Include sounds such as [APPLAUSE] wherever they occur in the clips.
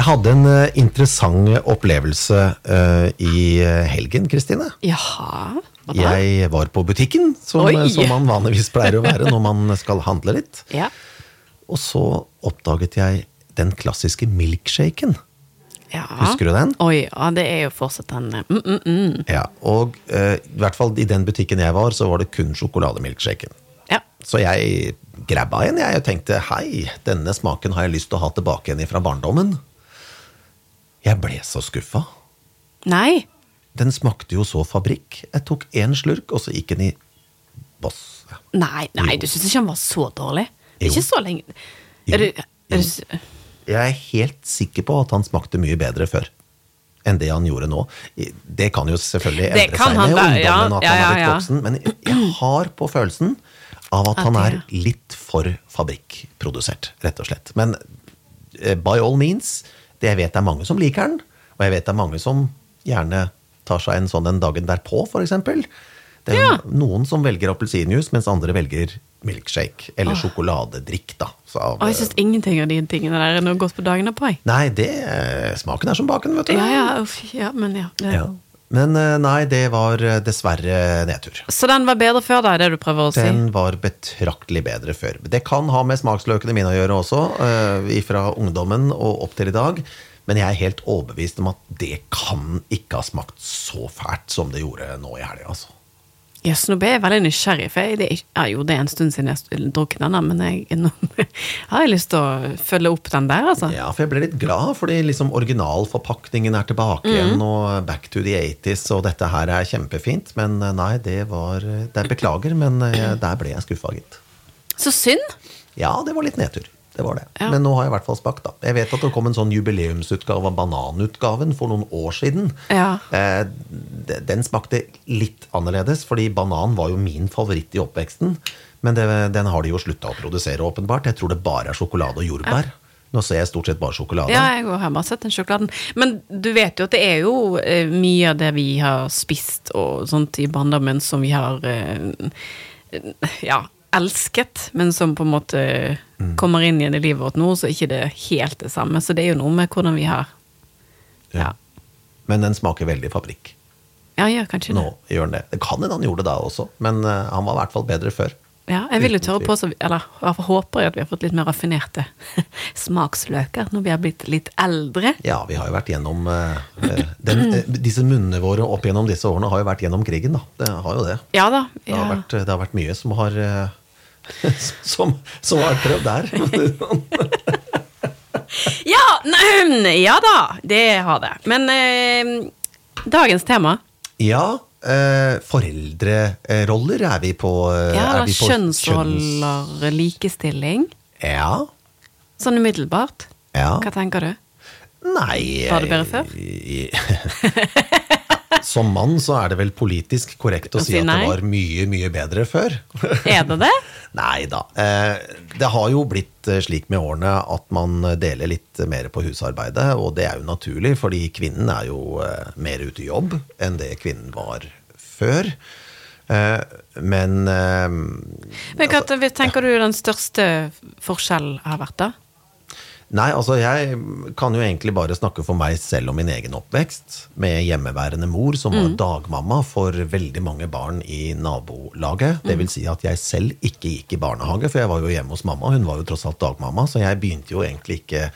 Jeg hadde en eh, interessant opplevelse eh, i eh, helgen, Kristine. Jaha. hva da? Jeg var på butikken, som, som man vanligvis pleier å være når man skal handle litt. [LAUGHS] Ja. Og så oppdaget jeg den klassiske milkshaken. ja. Husker du den? Oi, ja, det er jo fortsatt den mm, mm, mm. Ja, Og eh, i hvert fall i den butikken jeg var, så var det kun sjokolademilkshaken. Ja. Så jeg grabba en jeg og tenkte hei, denne smaken har jeg lyst til å ha tilbake igjen fra barndommen. Jeg ble så skuffa. Nei. Den smakte jo så fabrikk. Jeg tok én slurk, og så gikk den i boss. Ja. Nei, nei, du syns ikke han var så dårlig? Jo. Ikke så lenge. Er du, er du, Jeg er helt sikker på at han smakte mye bedre før. Enn det han gjorde nå. Det kan jo selvfølgelig endre seg han med ungdommen, ja. at Ja, han er blitt voksen. Men jeg har på følelsen av at At han er litt for fabrikkprodusert, rett og slett. Men eh, by all means, det jeg vet det er mange som liker den, og jeg vet det er mange som gjerne tar seg en sånn den dagen derpå, f.eks. Det er Ja. noen som velger appelsinjuice, mens andre velger milkshake. Eller sjokoladedrikk, da. Så av, Åh, jeg syns ingenting av de tingene der er noe godt på dagen på. Nei, det eh, Smaken er som baken, vet du. Ja, ja, uff, ja, men ja. Det. Ja. Men eh, nei, det var eh, dessverre nedtur. Så den var bedre før, da, er det du prøver å si? Den var betraktelig bedre før. Det kan ha med smaksløkene mine å gjøre også, eh, fra ungdommen og opp til i dag. Men jeg er helt overbevist om at det kan ikke ha smakt så fælt som det gjorde nå i helga. Altså. Jøss, nå ble jeg veldig nysgjerrig, for jeg, det er, ikke- ja, jo, det en stund siden jeg drukket den, men jeg, nå [LAUGHS] har jeg lyst til å følge opp den der, altså. Ja, for jeg ble litt glad, fordi liksom originalforpakningen er tilbake Mm. igjen, og back to the 80s, og dette her er kjempefint. Men eh, nei, det var Det er beklager, men eh, [CLEARS THROAT] der ble jeg skuffa, gitt. Så synd! Ja, det var litt nedtur. Det var det. Ja. Men nå har jeg i hvert fall smakt, da. Jeg vet at det kom en sånn jubileumsutgave av Bananutgaven for noen år siden. Ja. Eh, den smakte litt annerledes, fordi banan var jo min favoritt i oppveksten. Men det, den har de jo slutta å produsere, åpenbart. Jeg tror det bare er sjokolade og jordbær. Nå ser jeg stort sett bare sjokolade. Ja, jeg har bare sett den sjokoladen. Men du vet jo at det er jo eh, mye av det vi har spist og sånt i barndommen som vi har eh, ja, elsket, men som på en måte Mm. kommer inn igjen i livet vårt nå, så er ikke det helt det samme. Så det er jo noe med hvordan vi har Ja. Men den smaker veldig fabrikk. Ja, gjør kanskje det. Gjør den det. Det kan hende han gjorde det da også, men uh, han var i hvert fall bedre før. Ja, jeg vil jo tørre på, så, eller fall håper jeg at vi har fått litt mer raffinerte [LAUGHS] smaksløker når vi har blitt litt eldre. Ja, vi har jo vært gjennom eh, den, uh, Disse munnene våre opp gjennom disse årene har jo vært gjennom krigen, da. Det har jo det. Ja da. Det har vært, det har vært mye som har [LAUGHS] som, som har prøvd der. [LAUGHS] Ja, nei, ja da, det har det. Men eh, dagens tema ja, eh, foreldreroller er vi på. eh, ja, vi på kjønns- kjønnsroller, likestilling. Ja. Sånn umiddelbart. ja. Hva tenker du? Nei Var det bedre før? [LAUGHS] Som mann så er det vel politisk korrekt å si at det var mye, mye bedre før. Er det det? [LAUGHS] Nei da. Eh, det har jo blitt eh, slik med årene at man deler litt mer på husarbeidet, og det er jo naturlig, fordi kvinnen er jo eh, mer ute i jobb enn det kvinnen var før. Men Men hva tenker du den største forskjellen har vært, da? Nei, altså jeg kan jo egentlig bare snakke for meg selv og min egen oppvekst. Med hjemmeværende mor som var dagmamma for veldig mange barn i nabolaget. Det vil si at jeg selv ikke gikk i barnehage, for jeg var jo hjemme hos mamma. Hun var jo tross alt dagmamma, så jeg begynte jo egentlig ikke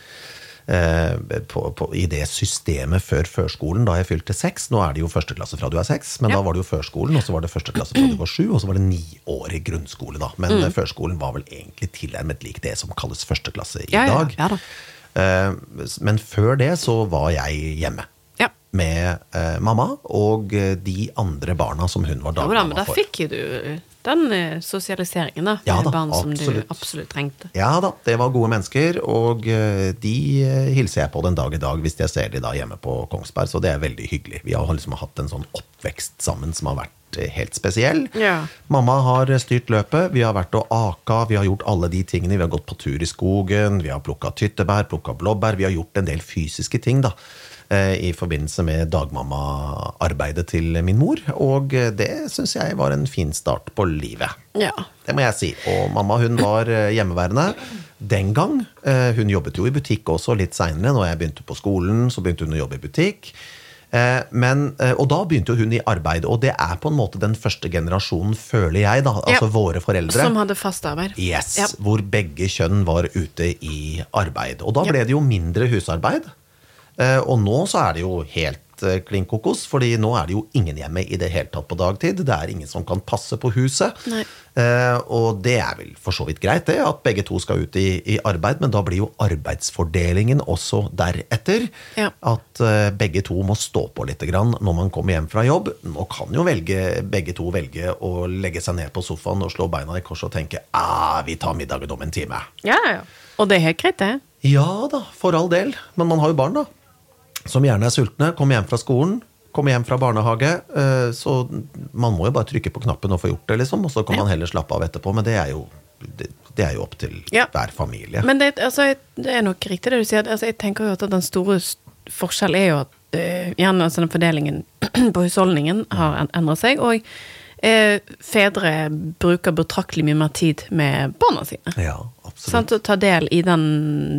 på, på, i det systemet før førskolen da jeg fylte seks. Nå er det jo første klasse fra du er seks, men Ja. da var det jo førskolen, og så var det første klasse fra du var sju, og så var det niårig grunnskole, da. Men Mm. eh, førskolen var vel egentlig tilnærmet lik det som kalles første klasse i Ja, dag. ja. Eh, Men før det så var jeg hjemme. Med eh, mamma og eh, de andre barna som hun var Jo ja, men da fikk du den eh, sosialiseringen, da. Ja med da, barn som du absolutt. absolutt trengte. Ja da, det var gode mennesker, og eh, de hilser jeg på den dag i dag hvis jeg ser de da hjemme på Kongsberg, så det er veldig hyggelig. Vi har liksom hatt en sånn oppvekst sammen som har vært helt spesiell. Ja. Mamma har styrt løpet, vi har vært og aka, vi har gjort alle de tingene. Vi har gått på tur i skogen, vi har plukka tyttebær, plukka blåbær, vi har gjort en del fysiske ting, da. Eh, i forbindelse med dagmammaarbeidet til min mor. Og det syns jeg var en fin start på livet. Ja. Det må jeg si. Og mamma hun var eh, hjemmeværende den gang. Eh, Hun jobbet jo i butikk også litt seinere. Når jeg begynte på skolen, så begynte hun å jobbe i butikk. Men, og da begynte hun i arbeid, og det er på en måte den første generasjonen, føler jeg, da. Altså Ja. våre foreldre. Som hadde fast arbeid. Yes, Ja. Hvor begge kjønn var ute i arbeid. Og da ble det jo mindre husarbeid. Eh, Og nå så er det jo helt eh, klin kokos, fordi nå er det jo ingen hjemme i det hele tatt på dagtid. Det er ingen som kan passe på huset. Eh, Og det er vel for så vidt greit, det, at begge to skal ut i, i arbeid, men da blir jo arbeidsfordelingen også deretter. Ja. At eh, begge to må stå på litt grann når man kommer hjem fra jobb. Nå kan jo velge, begge to velge å legge seg ned på sofaen og slå beina i kors og tenke ah, vi tar middagen om en time. Ja, ja. Og det er helt greit, det. Ja da, for all del. Men man har jo barn, da. Som gjerne er sultne. Kommer hjem fra skolen. Kommer hjem fra barnehage. eh, Så man må jo bare trykke på knappen og få gjort det, liksom. Og så kan man heller slappe av etterpå. Men det er jo, det, det er jo opp til Ja. hver familie. Men det, altså, det er nok riktig det du sier. Altså, jeg tenker jo at den store forskjellen er jo at eh, gjerne altså den fordelingen [CLEARS THROAT] på husholdningen har en- endret seg. Og eh, fedre bruker betraktelig mye mer tid med barna sine. ja, absolutt. Å ta del i den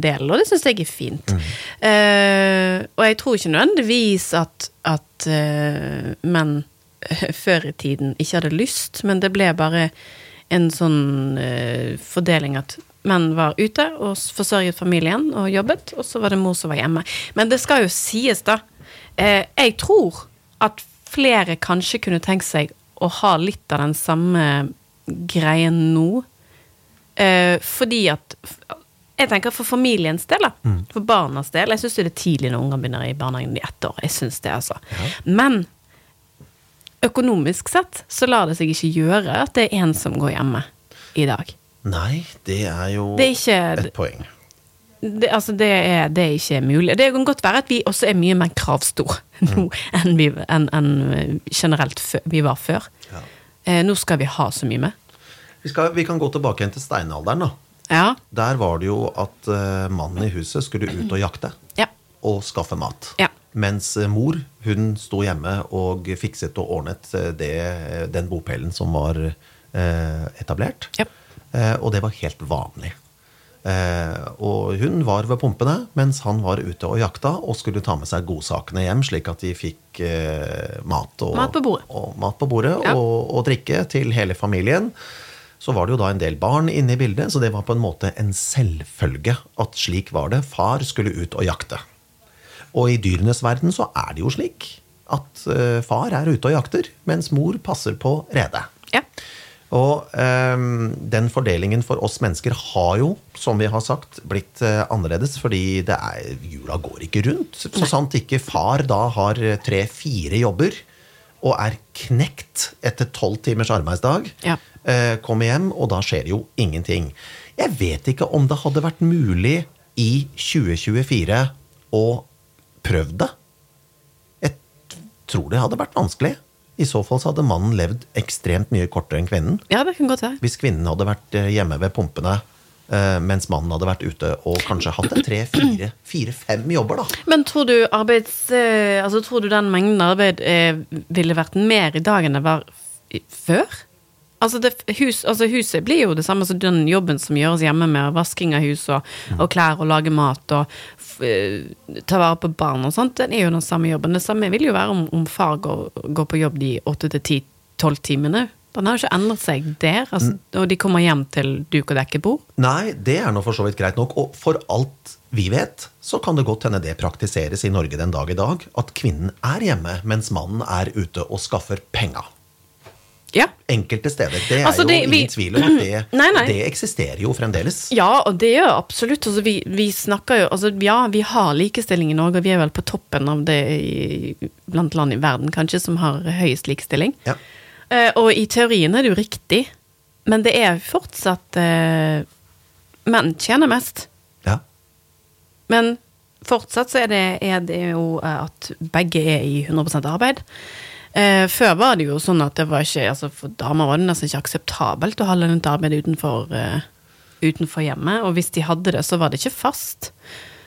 delen, og det syns jeg er fint. Eh, og jeg tror ikke nødvendigvis at, at eh, menn eh, før i tiden ikke hadde lyst, men det ble bare en sånn eh, fordeling at menn var ute og forsørget familien og jobbet, og så var det mor som var hjemme. Men det skal jo sies, da. Eh, jeg tror at flere kanskje kunne tenkt seg å ha litt av den samme greien nå. Eh, fordi at Jeg tenker for familiens del, da. For barnas del. Jeg syns det er tidlig når unger begynner i barnehagen i ett år. Jeg synes det, altså. Men økonomisk sett så lar det seg ikke gjøre at det er en som går hjemme i dag. Nei, det er jo Det er ikke- et poeng. Det, altså det, er, det er ikke mulig. Det kan godt være at vi også er mye mer kravstor nå enn, vi, enn, enn generelt fø- vi var før. Ja. Eh, nå skal vi ha så mye med. Vi, skal, vi kan gå tilbake igjen til steinalderen. da. Ja. Der var det jo at uh, mannen i huset skulle ut og jakte. Ja. og skaffe mat. Ja. Mens eh, mor hun sto hjemme og fikset og ordnet eh, det, den bopelen som var uh, etablert. Ja. Eh, og det var helt vanlig. Eh, og hun var ved pumpene mens han var ute og jakta og skulle ta med seg godsakene hjem, slik at de fikk eh, mat, og, Mat på bordet. og, mat på bordet Ja. og, og drikke til hele familien. Så var det jo da en del barn inne i bildet, så det var på en måte en selvfølge at slik var det. Far skulle ut og jakte. Og i dyrenes verden så er det jo slik at eh, far er ute og jakter, mens mor passer på redet. Ja. Og um, den fordelingen for oss mennesker har jo, som vi har sagt, blitt uh, annerledes, fordi det er, jula går ikke rundt. Så sant ikke far da har eh, tre-fire jobber og er knekt etter tolv timers arbeidsdag, Ja. uh, kommer hjem, og da skjer jo ingenting. Jeg vet ikke om det hadde vært mulig i 2024 å prøve det. Jeg tror det hadde vært vanskelig. I så fall så hadde mannen levd ekstremt mye kortere enn kvinnen. ja, det kan godt være. Hvis kvinnen hadde vært eh, hjemme ved pumpene eh, mens mannen hadde vært ute og kanskje hatt en tre, fire, fire-fem jobber, da. Men tror du, arbeids, eh, altså, tror du den mengden arbeid ville vært mer i dag enn det var før? Altså, det, hus, altså Huset blir jo det samme som den jobben som gjøres hjemme med vasking av hus og, og klær og lage mat og eh, ta vare på barn og sånt. Den er jo den samme jobben. Det samme vil jo være om, om far går, går på jobb de åtte til ti-tolv timene. Den har jo ikke endret seg der, altså, og de kommer hjem til duk og dekke bord. Nei, det er nå for så vidt greit nok. Og for alt vi vet, så kan det godt hende det praktiseres i Norge den dag i dag, at kvinnen er hjemme mens mannen er ute og skaffer penga. Ja. Enkelte steder. Det er Altså, jo ingen vi- tvil om at det, Nei, nei. det eksisterer jo fremdeles. Ja, og det gjør absolutt. Altså, vi, vi snakker jo altså, Ja, vi har likestilling i Norge, og vi er vel på toppen av det i, blant land i verden, kanskje, som har høyest likestilling. Ja. Uh, og i teorien er det jo riktig, men det er fortsatt uh, Menn tjener mest. Ja. Men fortsatt så er det, er det jo eh, at begge er i 100% arbeid. Eh, før var det jo sånn at det var ikke altså For damer var det nesten ikke akseptabelt å ha lønnet arbeid utenfor, eh, utenfor hjemmet. Og hvis de hadde det, så var det ikke fast.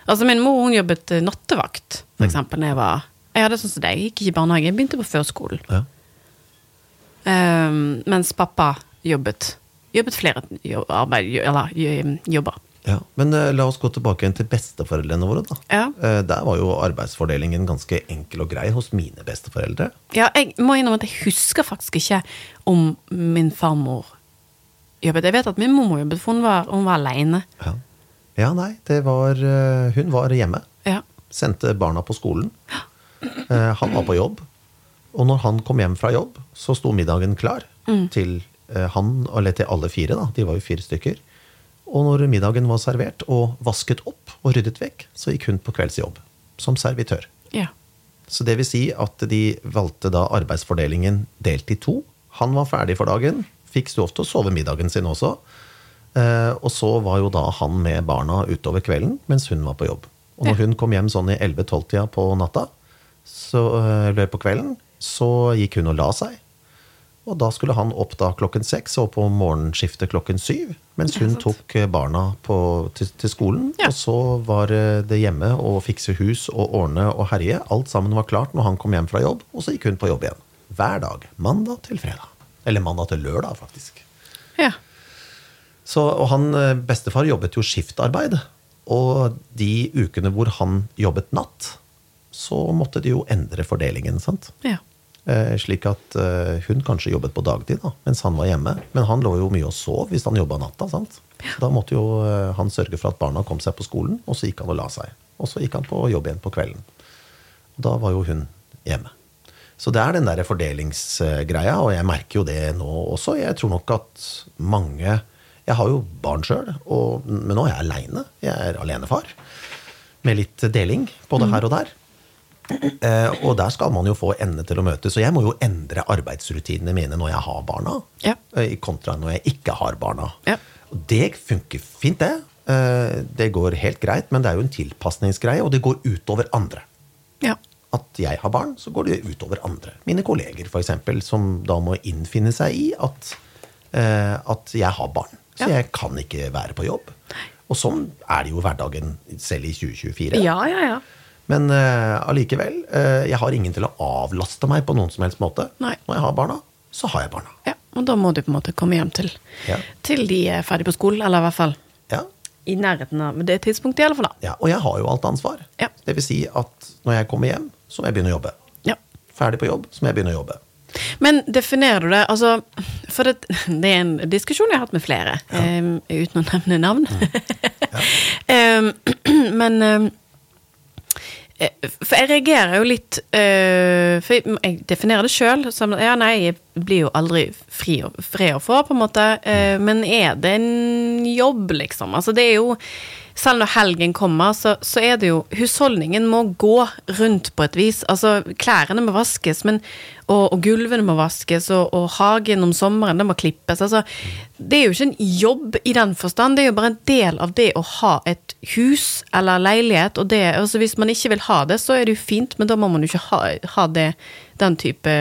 Altså Min mor hun jobbet eh, nattevakt, for eksempel, når jeg var Jeg hadde sånn som deg, gikk ikke i barnehage, jeg begynte på førskolen. Ja. Ehm, mens pappa jobbet Jobbet flere arbeid, eller jo- jobber. Ja, Men uh, la oss gå tilbake igjen til besteforeldrene våre. da. Ja. Uh, der var jo arbeidsfordelingen ganske enkel og grei hos mine besteforeldre. Ja, jeg må innrømme at jeg husker faktisk ikke om min farmor jobbet. Jeg vet at min mormor jobbet, for hun var, hun var aleine. Ja, ja nei, det var uh, Hun var hjemme. Ja. Sendte barna på skolen. Han var på jobb. Og når han kom hjem fra jobb, så sto middagen klar til eh, han, eller til alle fire. da, De var jo fire stykker. Og når middagen var servert og vasket opp og ryddet vekk, så gikk hun på kveldsjobb som servitør. ja. Så det vil si at de valgte da arbeidsfordelingen delt i to. Han var ferdig for dagen, fikk lov til å sove middagen sin også. Eh, og så var jo da han med barna utover kvelden mens hun var på jobb. Og når hun kom hjem sånn i 11-12-tida på natta, så, eh, eller på kvelden, så gikk hun og la seg. Og da skulle han opp da klokken seks og på morgenskiftet klokken syv. Mens hun tok eh, barna på, til, til skolen. Ja. Og så var eh, det hjemme å fikse hus og ordne og herje. Alt sammen var klart når han kom hjem fra jobb, og så gikk hun på jobb igjen. Hver dag. Mandag til fredag. Eller mandag til lørdag, faktisk. ja. Så, og han eh, bestefar jobbet jo skiftarbeid. Og de ukene hvor han jobbet natt, så måtte de jo endre fordelingen. sant? ja. Eh, slik at eh, hun kanskje jobbet på dagtid da, mens han var hjemme. Men han lå jo mye og sov hvis han jobba natta. sant? Da måtte jo eh, han sørge for at barna kom seg på skolen, og så gikk han og la seg. Og så gikk han på jobb igjen på kvelden. Og da var jo hun hjemme. Så det er den der fordelingsgreia, og jeg merker jo det nå også. Jeg tror nok at mange Jeg har jo barn sjøl, men nå er jeg aleine. Jeg er alenefar. Med litt deling både her og der. Eh, og der skal man jo få endene til å møtes. Så jeg må jo endre arbeidsrutinene mine når jeg har barna, Ja. eh, kontra når jeg ikke har barna. Ja. Og det funker fint, det. Eh, det går helt greit, men det er jo en tilpasningsgreie, og det går utover andre. ja. At jeg har barn, så går det utover andre. Mine kolleger, f.eks., som da må innfinne seg i at, eh, at jeg har barn. Så jeg kan ikke være på jobb. Og sånn er det jo hverdagen selv i 2024. Ja, ja, ja. Men eh, allikevel, eh, jeg har ingen til å avlaste meg på noen som helst måte. Nei. Når jeg har barna, så har jeg barna. ja. Og da må du på en måte komme hjem til, Ja. til de er ferdig på skolen, eller i hvert fall Ja, i nærheten av det tidspunktet, i alle fall. da. ja. Og jeg har jo alt ansvar. Ja. Det vil si at når jeg kommer hjem, så må jeg begynne å jobbe. Ja. Ferdig på jobb, så må jeg begynne å jobbe. Men definerer du det altså, For det, [LAUGHS] det er en diskusjon jeg har hatt med flere, em, uten å nevne navn. [LAUGHS] Em, [CLEARS THROAT] men em, eh, For jeg reagerer jo litt eh, For jeg, definerer det sjøl som Ja, nei, jeg blir jo aldri fri og, fred å få, på en måte. eh, men er det en jobb, liksom? Altså, det er jo selv når helgen kommer, så, så er det jo Husholdningen må gå rundt på et vis. Altså, klærne må vaskes, men, og, og gulvene må vaskes, og, og hagen om sommeren det må klippes. Altså, det er jo ikke en jobb i den forstand, det er jo bare en del av det å ha et hus eller leilighet. Og det, altså, hvis man ikke vil ha det, så er det jo fint, men da må man jo ikke ha, ha det, den type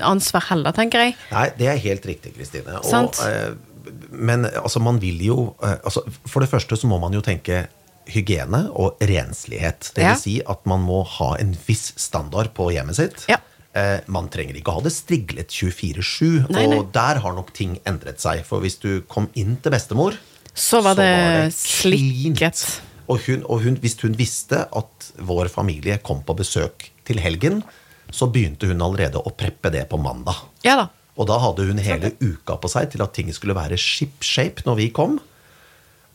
ansvar heller, tenker jeg. Nei, det er helt riktig, Kristine. Og, eh, Men altså, man vil jo eh, altså, For det første så må man jo tenke hygiene og renslighet. Det vil Ja. si at man må ha en viss standard på hjemmet sitt. Ja. Eh, man trenger ikke ha det striglet 24-7, og der har nok ting endret seg. For hvis du kom inn til bestemor, Så var det klint. slikket. Og, hun, og hun, hvis hun visste at vår familie kom på besøk til helgen, så begynte hun allerede å preppe det på mandag. Ja da. Og da hadde hun hele uka på seg til at ting skulle være ship-shape når vi kom.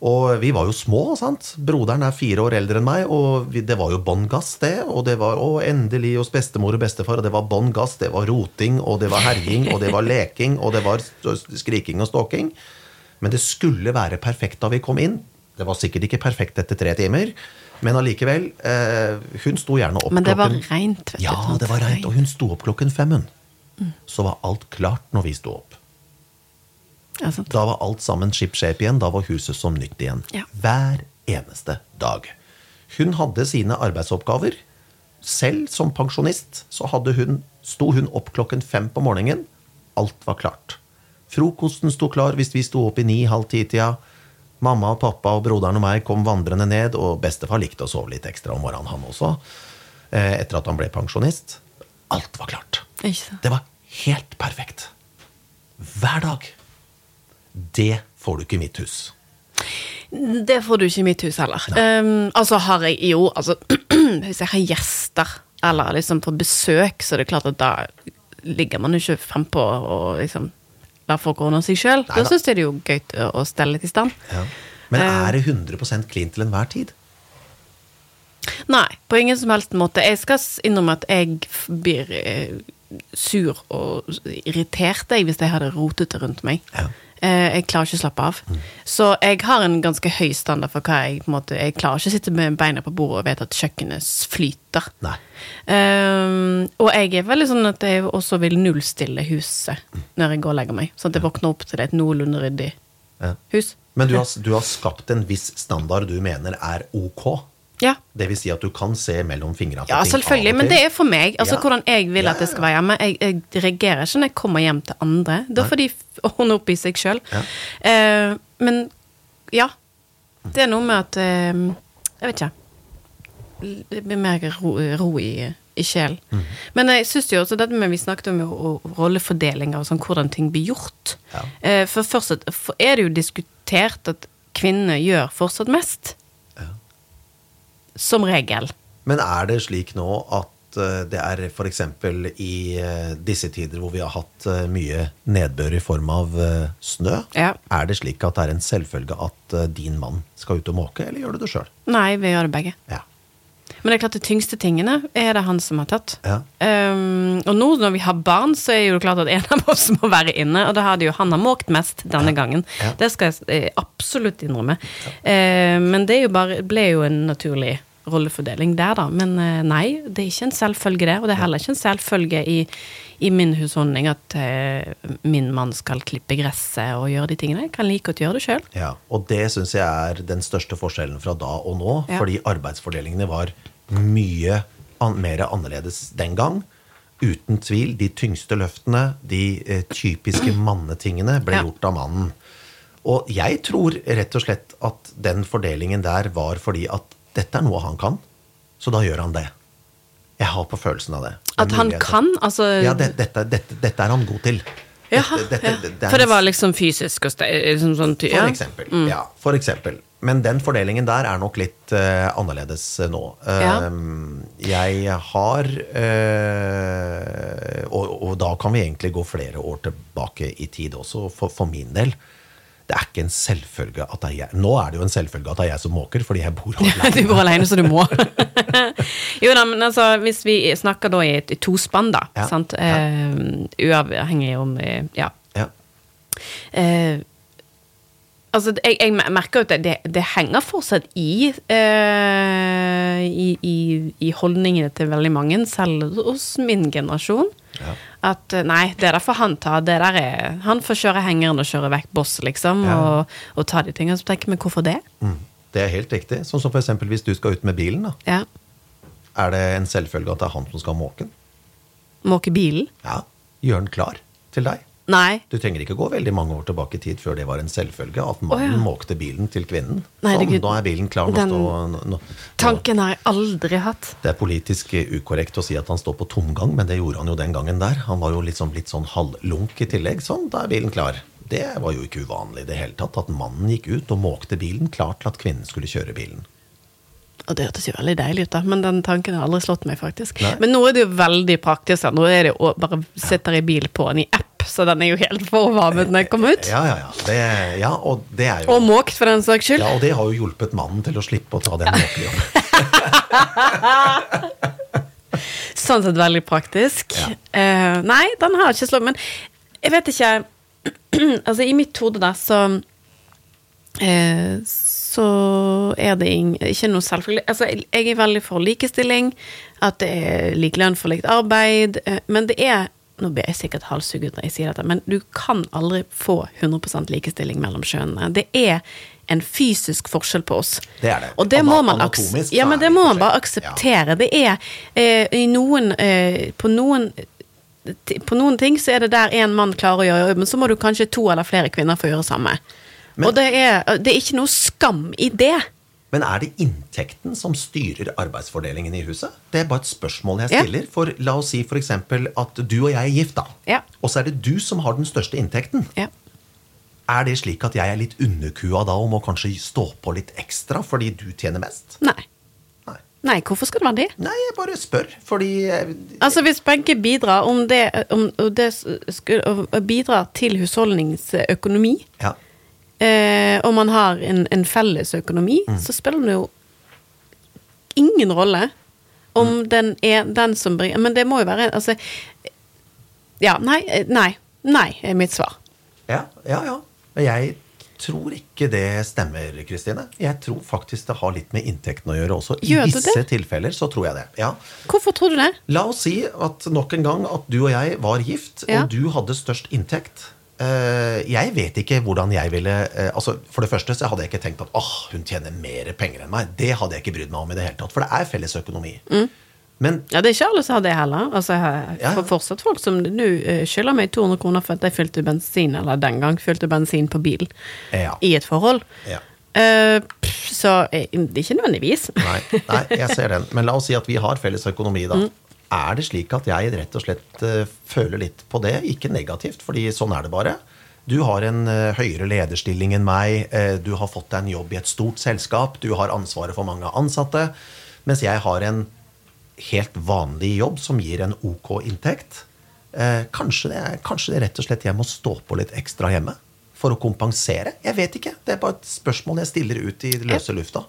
Og vi var jo små, sant. Broderen er fire år eldre enn meg, og vi, det var jo bånn gass, det. Og det var å, endelig hos bestemor og bestefar, og det var bånn gass, det var roting, og det var herjing, og det var leking, og det var skriking og stalking. Men det skulle være perfekt da vi kom inn. Det var sikkert ikke perfekt etter tre timer, men allikevel. Eh, hun sto gjerne opp klokken Men det var reint, vet du. Ja, det var reint, og hun sto opp klokken fem. hun. Så var alt klart når vi sto opp. Ja. Da var alt sammen ship-shape igjen. Da var huset som nytt igjen. Ja. Hver eneste dag. Hun hadde sine arbeidsoppgaver. Selv som pensjonist så hun, sto hun opp klokken fem på morgenen. Alt var klart. Frokosten sto klar hvis vi sto opp i ni-halv ti-tida. Mamma og pappa og broderen og meg kom vandrende ned, og bestefar likte å sove litt ekstra om morgenen, han også. eh, Etter at han ble pensjonist. Alt var klart. Det var helt perfekt. Hver dag. Det får du ikke i mitt hus. Det får du ikke i mitt hus heller. Um, altså har jeg jo altså, [CLEARS THROAT] Hvis jeg har gjester eller liksom på besøk, så er det klart at da ligger man jo ikke frempå og liksom lar folk ordne seg sjøl. Da syns jeg det er jo gøy å- stelle litt i stand. Men Eh. er det 100 clean til enhver tid? Nei, på ingen som helst måte. Jeg skal innrømme at jeg blir eh, sur og irritert jeg, hvis jeg har det rotete rundt meg. Ja. Eh, jeg klarer ikke å slappe av. Så jeg har en ganske høy standard for hva jeg på en måte Jeg klarer ikke å sitte med beina på bordet og vite at kjøkkenet flyter. Eh, og jeg er veldig sånn at jeg også vil nullstille huset når jeg går og legger meg. Sånn at jeg våkner opp til et noenlunde ryddig Ja. hus. Men du har, du har skapt en viss standard du mener er ok. Ja. Det vil si at du kan se mellom fingrene Ja, selvfølgelig, men det er for meg. Altså Ja. Hvordan jeg vil at det skal være hjemme. Jeg, jeg reagerer ikke når jeg kommer hjem til andre. Da får de ordne opp i seg sjøl. Ja. Eh, men ja. Det er noe med at uh, Jeg vet ikke. Det blir mer ro, ro i, i sjelen. Mm. Men jeg syns jo også dette med Vi snakket om jo rollefordelinger og sånn, hvordan ting blir gjort. Ja. Eh, for først for er det jo diskutert at kvinnene gjør fortsatt mest. Som regel. Men er det slik nå at eh, det er f.eks. i eh, disse tider hvor vi har hatt eh, mye nedbør i form av snø, Ja. er det slik at det er en selvfølge at din mann skal ut og måke, eller gjør du det sjøl? Nei, vi gjør det begge. Ja. Men det er klart de tyngste tingene er det han som har tatt. Ja. Um, og nå når vi har barn, så er jo det klart at en av oss må være inne. Og da hadde jo han har måkt mest denne gangen. Ja. Det skal jeg absolutt innrømme. Uh, men det jo bare, ble jo en naturlig rollefordeling der, da. Men eh, nei, det er ikke en selvfølge, det. Og det er heller ikke en selvfølge i, i min husholdning at uh, min mann skal klippe gresset og gjøre de tingene. Jeg kan like godt gjøre det sjøl. Ja, og det syns jeg er den største forskjellen fra da og nå. Ja. Fordi arbeidsfordelingene var mye an mer annerledes den gang. Uten tvil. De tyngste løftene, de eh, typiske mannetingene, ble Ja. gjort av mannen. Og jeg tror rett og slett at den fordelingen der var fordi at dette er noe han kan, så da gjør han det. Jeg har på følelsen av det. At han kan, altså Ja, det, dette, dette, dette er han god til. Jaha, Dette- ja. det For det var liksom fysisk og liksom sånn ty- for eksempel. eksempel. Ja, for eksempel. Men den fordelingen der er nok litt uh, annerledes eh, nå. Ja. Um, jeg har uh, og, og da kan vi egentlig gå flere år tilbake i tid også, for, for min del. Det er ikke en selvfølge at det er jeg Nå er det jo en selvfølge at det er jeg som måker, fordi jeg bor [LAUGHS] alene. du bor alene, så du må. [LAUGHS] jo da, men altså, hvis vi snakker da i et tospann, da, Ja. sant? Eh, uavhengig om eh, Ja. Ja. Uh, altså, jeg, jeg merker jo at det, det henger fortsatt i, eh, i, i i holdningene til veldig mange, selv hos min generasjon. Ja. At eh, nei, det der får han ta. Det der er, han får kjøre hengeren og kjøre vekk boss, liksom. Ja. Og, og ta de tingene. Så tenker vi, hvorfor det? Mm. Det er helt riktig. Sånn som for eksempel hvis du skal ut med bilen. da. Ja. Er det en selvfølge at det er han som skal måke den? Måke bilen? Ja. Gjør den klar til deg. Nei. Du trenger ikke gå veldig mange år tilbake i tid før det var en selvfølge at mannen oh, ja. måkte bilen til kvinnen. Nei, sånn, nå er bilen klar. Den nå, nå, Tanken har jeg aldri hatt. Det er politisk ukorrekt å si at han står på tomgang, men det gjorde han jo den gangen der. Han var jo liksom blitt sånn halvlunk i tillegg. Sånn, da er bilen klar. Det var jo ikke uvanlig i det hele tatt, at mannen gikk ut og måkte bilen klar til at kvinnen skulle kjøre bilen. Og det hørtes jo veldig deilig ut, da, men den tanken har aldri slått meg, faktisk. Nei. Men nå er det jo veldig praktisk. da. Nå er det jo bare sitter i bil på den i app, så den er jo helt forvarmet når jeg kom ut. Ja, ja, ja. Det, ja og det er jo Og måkt, for den saks skyld. ja, og det har jo hjulpet mannen til å slippe å ta den måkejobben. [LAUGHS] Sånn sett veldig praktisk. Ja. Uh, nei, den har ikke slått Men jeg vet ikke [CLEARS THROAT] Altså, i mitt hode da, så uh, Så er det ikke noe selvfølgelig Altså, jeg jeg er veldig for likestilling, at det er lik lønn for likt arbeid, eh, men det er nå blir jeg sikkert halshugget når jeg sier dette, men du kan aldri få 100% likestilling mellom kjønnene. Det er en fysisk forskjell på oss. Det er det. Og det Ana- må man, ja, men det må man bare akseptere. Det er eh, i noen eh, På noen på noen ting så er det der én mann klarer å gjøre jobben, så må du kanskje to eller flere kvinner få gjøre samme. Men- og det er, det er ikke noe skam i det. Men er det inntekten som styrer arbeidsfordelingen i huset? Det er bare et spørsmål jeg Ja. stiller. For la oss si f.eks. at du og jeg er gift, da. Ja. Og så er det du som har den største inntekten. Ja. Er det slik at jeg er litt underkua da og må kanskje stå på litt ekstra fordi du tjener mest? Nei. Nei. Hvorfor skal det være det? Nei, jeg bare spør. Fordi Altså Hvis begge bidrar, om det, om det skulle, å til husholdningsøkonomi, Ja. Eh, og man har en, en felles økonomi, så spiller det jo ingen rolle om den er den som bringer Men det må jo være Altså Ja, nei, eh, nei. Nei, er mitt svar. Ja, ja, ja. Men jeg tror ikke det stemmer, Kristine. Jeg tror faktisk det har litt med inntekten å gjøre også. I Gjør visse tilfeller så tror jeg det. Ja. Hvorfor tror du det? La oss si at nok en gang at du og jeg var gift, Ja. og du hadde størst inntekt. Eh, Jeg vet ikke hvordan jeg ville eh, altså For det første så hadde jeg ikke tenkt at åh, hun tjener mer penger enn meg. Det hadde jeg ikke brydd meg om i det hele tatt, for det er felles økonomi. Mm. Men Ja, Det er ikke alle som har det heller. Altså, jeg har ja. fortsatt folk som nå eh, skylder meg 200 kroner for at jeg fylte bensin, eller den gang fylte bensin på bil, Ja. i et forhold. Ja. Uh, pff, så det ikke nødvendigvis. Nei, nei, jeg ser den. Men la oss si at vi har felles økonomi, da. Mm. Er det slik at jeg rett og slett eh, føler litt på det? Ikke negativt, fordi sånn er det bare. Du har en eh, høyere lederstilling enn meg, eh, du har fått deg en jobb i et stort selskap, du har ansvaret for mange ansatte, mens jeg har en helt vanlig jobb som gir en ok inntekt. Kanskje, det er, kanskje det rett og slett jeg må stå på litt ekstra hjemme for å kompensere? Jeg vet ikke. Det er bare et spørsmål jeg stiller ut i løse lufta.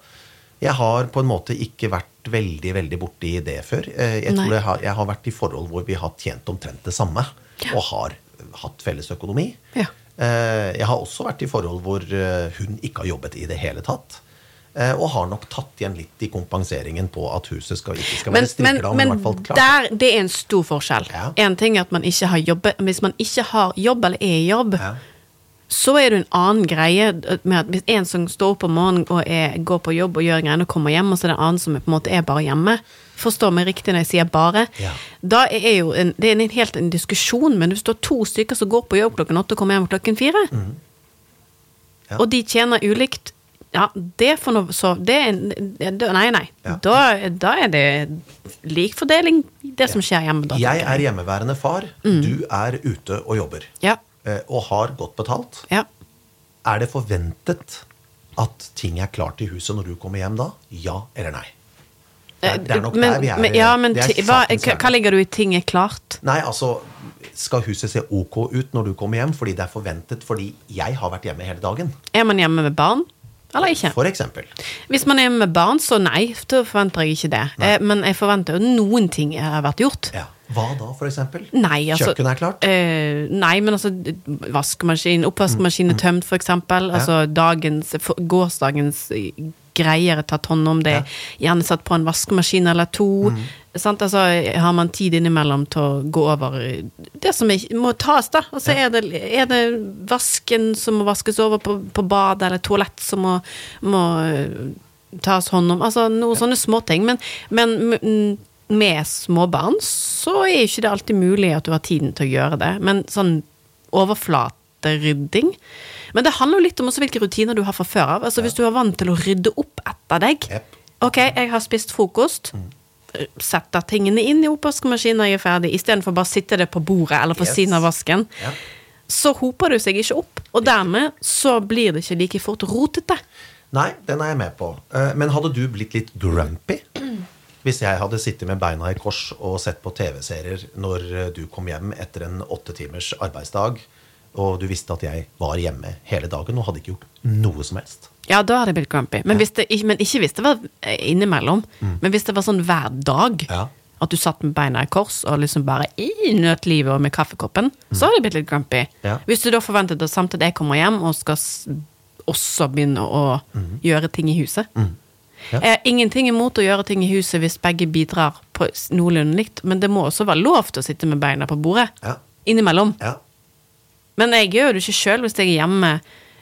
Jeg har på en måte ikke vært veldig veldig borti det før. Eh, Jeg tror jeg har, jeg har vært i forhold hvor vi har tjent omtrent det samme, og har hatt felles økonomi. Ja. Eh, Jeg har også vært i forhold hvor eh, hun ikke har jobbet i det hele tatt. Og har nok tatt igjen litt i kompenseringen på at huset skal, ikke skal være være men, men, men i hvert fall klart. der, det er en stor forskjell. Ja. En ting er at man ikke har jobbet Hvis man ikke har jobb eller er i jobb, Ja. Så er det en annen greie med at hvis en som står opp om morgenen og er, går på jobb og gjør greiene og kommer hjem, og så er det en annen som er, på en måte er bare hjemme Forstår meg riktig når jeg sier bare. Ja. Da er jo en, det er en helt en diskusjon, men hvis du har to stykker som går på jobb klokken åtte og kommer hjem klokken fire, mm. Ja. og de tjener ulikt ja, det får noe så det Nei, nei. Ja. Da, da er det lik fordeling, det som skjer hjemme. Da, Jeg er hjemmeværende far, du er ute og jobber. Ja. Eh, Og har godt betalt. Ja. Er det forventet at ting er klart i huset når du kommer hjem da? Ja eller nei? Det er, det er nok Eh, men, der vi er. Men, ja, men hva, hva ligger du i 'ting er klart'? Nei, altså Skal huset se ok ut når du kommer hjem fordi det er forventet fordi jeg har vært hjemme hele dagen? Er man hjemme med barn, eller ikke? For eksempel. Hvis man er med barn, så nei, da forventer jeg ikke det. Nei. Men jeg forventer jo noen ting har vært gjort. Ja. Hva da, for eksempel? Nei, altså Kjøkkenet er klart? eh, nei, men altså vaskemaskin, oppvaskmaskin er tømt, for eksempel. Altså dagens, gårsdagens eh, greier er tatt hånd om. Det Ja. gjerne satt på en vaskemaskin eller to. Sant? Altså, har man tid innimellom til å gå over det som må tas, da. Altså, er, det, er det vasken som må vaskes over på, på badet, eller toalett som må, må eh, tas hånd om? Altså noen sånne småting. Men, men mm, med småbarn så er ikke det alltid mulig at du har tiden til å gjøre det. Men sånn overflaterydding Men det handler jo litt om hvilke rutiner du har fra før av. Altså Hvis du er vant til å rydde opp etter deg Yep. Ok, jeg har spist frokost. Setter tingene inn i oppvaskmaskinen når jeg er ferdig, istedenfor bare å sitte det på bordet eller på Yes. siden av vasken. Ja. Så hoper det seg ikke opp, og dermed så blir det ikke like fort rotete. Nei, den er jeg med på. Eh, Men hadde du blitt litt grumpy hvis jeg hadde sittet med beina i kors og sett på TV-serier når du kom hjem etter en åtte timers arbeidsdag, og du visste at jeg var hjemme hele dagen og hadde ikke gjort noe som helst? Ja, da hadde jeg blitt grumpy. Men, hvis det, men ikke hvis det var innimellom. innimellom. Men hvis det var sånn hver dag. Ja. At du satt med beina i kors og liksom bare i nøt livet og med kaffekoppen, så hadde jeg blitt litt grumpy. Ja. Hvis du da forventet at samtidig jeg kommer hjem og skal også begynne å gjøre ting i huset. Ja. Jeg har ingenting imot å gjøre ting i huset hvis begge bidrar på noenlunde likt, men det må også være lov til å sitte med beina på bordet. Ja. Innimellom. Ja. Men jeg gjør det ikke sjøl hvis jeg er hjemme.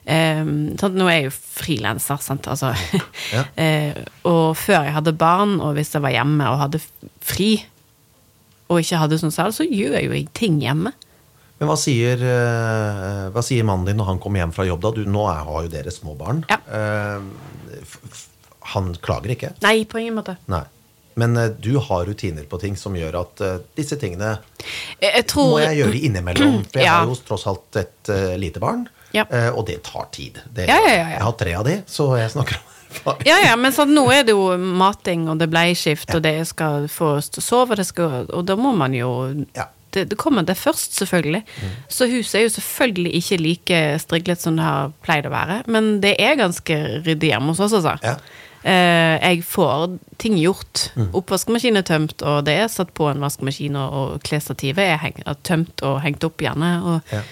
Eh? Nå er jeg jo frilanser, sant. Altså. [LAUGHS] Ja. Eh, og før jeg hadde barn, og hvis jeg var hjemme og hadde fri, og ikke hadde sånn sal, så gjør jeg jo ting hjemme. Men hva sier, eh, hva sier mannen din når han kommer hjem fra jobb? da? Du, nå har jo dere små barn. Ja. Eh, han klager ikke? Nei, på ingen måte. Nei. Men eh, du har rutiner på ting som gjør at eh, disse tingene Jeg, tror må jeg gjøre innimellom. [CLEARS THROAT] For jeg Ja. har jo tross alt et eh, lite barn, Ja. og det tar tid. Det, Ja, ja, ja, ja. Jeg har tre av de, så jeg snakker om. [LAUGHS] Ja, ja, men sånn, nå er det jo mating, og det er bleieskift, og det skal få sove, det skal, og da må man jo Ja. det, det kommer det først, selvfølgelig. Så huset er jo selvfølgelig ikke like striglet som det har pleid å være, men det er ganske ryddig hjemme hos oss, altså. Ja. Eh, jeg får ting gjort. Oppvaskmaskinen er tømt, og det er satt på en vaskemaskin, og, klesstativet er, heng, tømt og hengt opp gjerne. Og Ja.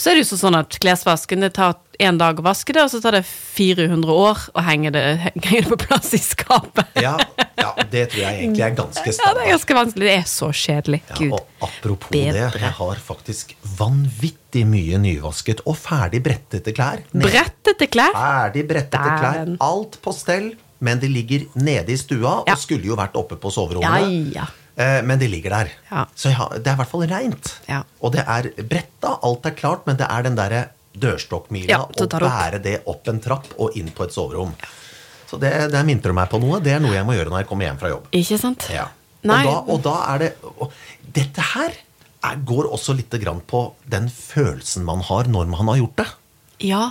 Så er det jo sånn at klesvasken det tar én dag å vaske det, og så tar det 400 år å henge det, henge det på plass i skapet. Ja, ja, det tror jeg egentlig er ganske Ja, det er ganske vanskelig. Det er så kjedelig. Ja, Gud. og apropos bedre. det, jeg har faktisk vanvittig mye nyvasket og ferdig brettete klær. Brettete klær. Ferdig brettete klær. Alt på stell, men de ligger nede i stua Ja. og skulle jo vært oppe på Ja, ja. Eh, Men de ligger der. Ja. Så det er i hvert fall reint. Ja. Og det er bretta, alt er klart, men det er den derre dørstokkmila å bære det opp en trapp og inn på et soverom. Så det, det du meg på noe. Det er noe jeg må gjøre når jeg kommer hjem fra jobb. Ikke sant? Og, da, og da er det og Dette her er, går også litt grann på den følelsen man har når man har gjort det. Ja.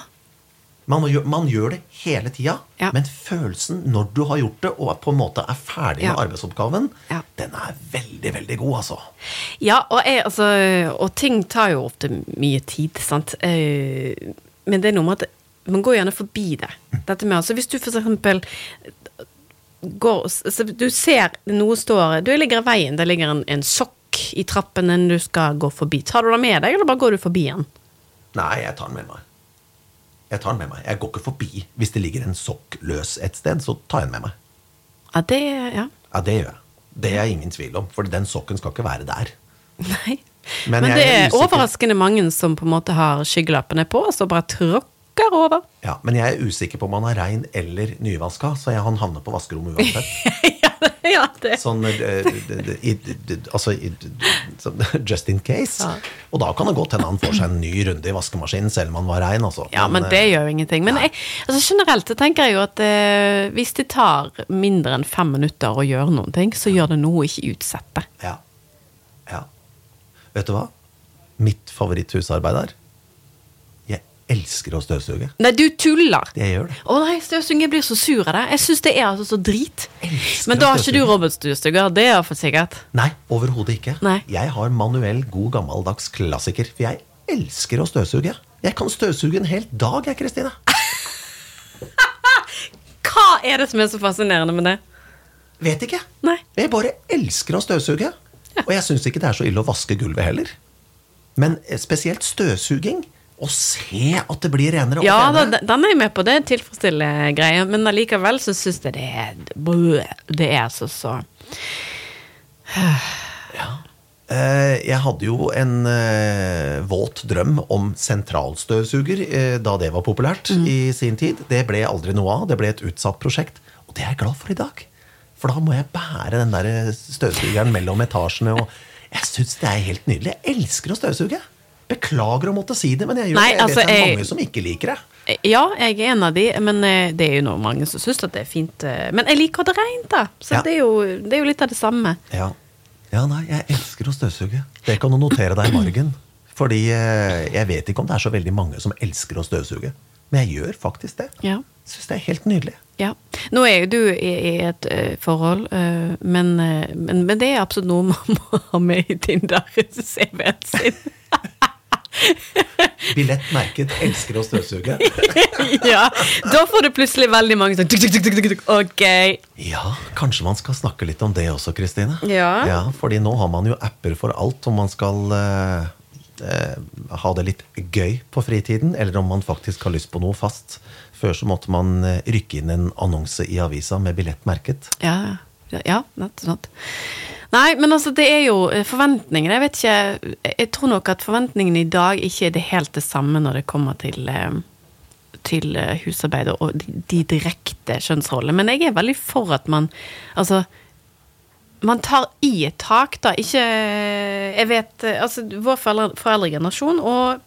Man man gjør det hele tida, Ja. men følelsen når du har gjort det og på en måte er ferdig Ja. med arbeidsoppgaven, Ja. den er veldig, veldig god, altså. Ja, og, jeg, altså, og ting tar jo ofte mye tid, sant. Eh, men det er noe med at man går gjerne forbi det. Dette med, altså Hvis du for eksempel går altså, Du ser noe står Du ligger i veien, det ligger en, en sokk i trappen enn du skal gå forbi. Tar du det med deg, eller bare går du forbi den? Nei, jeg tar den med meg. Jeg tar den med meg. Jeg går ikke forbi. Hvis det ligger en sokk løs et sted, så tar jeg den med meg. Ja, det Ja. Ja, det gjør jeg. Det er ingen tvil om, for den sokken skal ikke være der. Nei. Men Men, det er er overraskende mange som på en måte har skyggelappene på, og så bare tråkker over. Ja, Men jeg er usikker på om han er rein eller nyvaska, så han havner på vaskerommet uansett. [LAUGHS] [LAUGHS] ja, det- Sånn Altså just in case. Ja. Og da kan det godt hende han får seg en ny runde i vaskemaskinen, selv om han var rein. Altså. Ja, men det eh, gjør jo ingenting. Men jeg, altså generelt så tenker jeg jo at eh, hvis det tar mindre enn fem minutter å gjøre noen ting, så gjør det noe ikke utsette. ja. ja. Vet du hva? Mitt favoritthusarbeid er elsker å støvsuge. Nei, du tuller! Jeg gjør det. Å nei, støvsuging, jeg blir så sur av det. Jeg syns det er altså så drit. Elsker Men da har ikke du robotstøvsuger, det er for sikkert. Nei, overhodet ikke. Nei. Jeg har manuell, god, gammeldags klassiker. For jeg elsker å støvsuge. Jeg kan støvsuge en hel dag, jeg, Kristine. [LAUGHS] Hva er det som er så fascinerende med det? Vet ikke. Nei. Jeg bare elsker å støvsuge. Og jeg syns ikke det er så ille å vaske gulvet heller. Men eh, spesielt støvsuging. Å se at det blir renere Ja, da, den er jeg med på, det tilfredsstiller greia. men allikevel så syns jeg det er Det er så så ja. Jeg hadde jo en eh, våt drøm om sentralstøvsuger eh, da det var populært Mm. i sin tid. Det ble aldri noe av. Det ble et utsatt prosjekt. Og det er jeg glad for i dag. For da må jeg bære den der støvsugeren mellom etasjene. Og jeg syns det er helt nydelig. Jeg elsker å støvsuge. Beklager å måtte si det, men jeg Nei, det. Jeg altså, vet det er jeg- mange som ikke liker det. Ja, jeg er en av de, men eh, det er jo noe mange som syns at det er fint. eh, Men jeg liker det rent, da. Så Ja. det, er jo, det er jo litt av det samme. Ja. ja, nei, jeg elsker å støvsuge. Det kan du notere deg i margen. Fordi eh, jeg vet ikke om det er så veldig mange som elsker å støvsuge. Men jeg gjør faktisk det. Ja. Syns det er helt nydelig. Ja. Nå er jo du i, et eh, forhold, eh, men, eh, men, men det er absolutt noe man må ha med i Tinder-CV-en [LAUGHS] sin. Billett merket 'elsker å støvsuge'. [LAUGHS] ja, Da får du plutselig veldig mange sånn tuk, tuk, tuk, tuk, Ok. Ja, kanskje man skal snakke litt om det også, Kristine? Ja. ja. Fordi nå har man jo apper for alt, om man skal eh, eh, ha det litt gøy på fritiden, eller om man faktisk har lyst på noe fast. Før så måtte man eh, rykke inn en annonse i avisa med billett merket. Ja, ja, ja nettopp. Nei, men altså, det er jo forventninger. forventningene. Jeg vet ikke Jeg tror nok at forventningene i dag ikke er det helt det samme når det kommer til eh, til eh, husarbeid og de, de direkte kjønnsrollene. Men jeg er veldig for at man Altså man tar i et tak, da. Ikke Jeg vet eh, Altså, vår foreldre, foreldregenerasjon og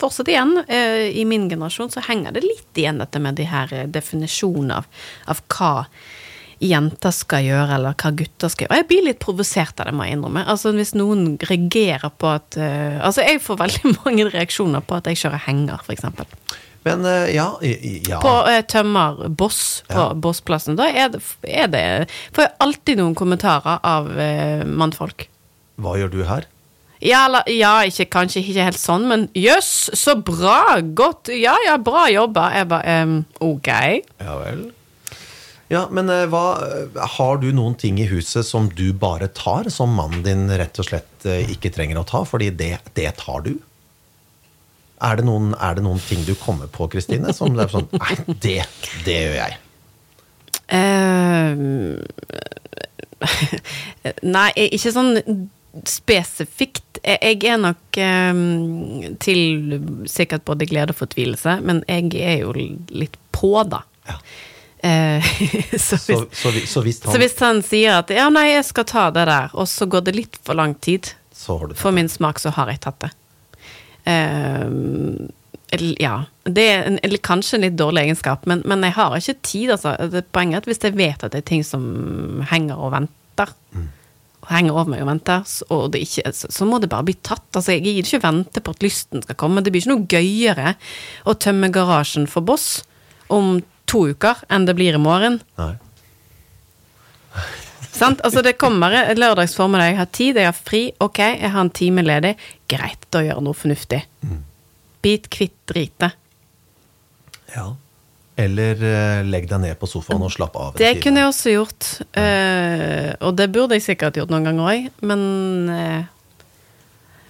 fortsatt igjen, eh, i min generasjon, så henger det litt igjen dette med de her eh, definisjonene av, av hva jenter skal gjøre, eller hva gutter skal gjøre. Og jeg blir litt provosert av det, må jeg innrømme. Altså Hvis noen reagerer på at uh, Altså, jeg får veldig [LAUGHS] mange reaksjoner på at jeg kjører henger, f.eks. Men uh, ja, ja. På uh, tømmer Boss på Ja. Bossplassen. Da er det, er det Får jeg alltid noen kommentarer av uh, mannfolk. Hva gjør du her? Ja, eller, ja ikke, kanskje ikke helt sånn, men jøss, så bra! Godt. Ja, ja, bra jobba. Jeg bare um, ok. Ja vel. Ja, men eh, hva eh, Har du noen ting i huset som du bare tar, som mannen din rett og slett eh, ikke trenger å ta, fordi det, det tar du? Er det, noen, er det noen ting du kommer på, Kristine, som det er sånn Nei, det, det gjør jeg. Uh, [LAUGHS] nei, ikke sånn spesifikt. Jeg jeg er nok um, til sikkert både glede og fortvilelse, men jeg er jo litt på, da. Ja. Eh, [LAUGHS] så, Så, hvis, så, vi- så hvis han så hvis han sier at ja, nei, jeg skal ta det der, og så går det litt for lang tid, Så for min smak, så har jeg tatt det. Uh, ja. Det er en, eller kanskje en litt dårlig egenskap, men, men jeg har ikke tid, altså. Det Poenget er at hvis jeg vet at det er ting som henger og venter, og henger over meg og venter, så, og det ikke, så, så må det bare bli tatt. Altså, jeg gidder ikke vente på at lysten skal komme. Det blir ikke noe gøyere å tømme garasjen for Boss om to uker enn det blir i morgen. Nei. [LAUGHS] Sant? Altså det kommer lørdags formiddag, jeg har tid, jeg har fri, ok, jeg har en time ledig. Greit, da gjør jeg noe fornuftig. Bit kvitt dritet. Ja. Eller uh, legg deg ned på sofaen og slapp av. Det kunne jeg også gjort, Uh, og det burde jeg sikkert gjort noen ganger òg, men eh,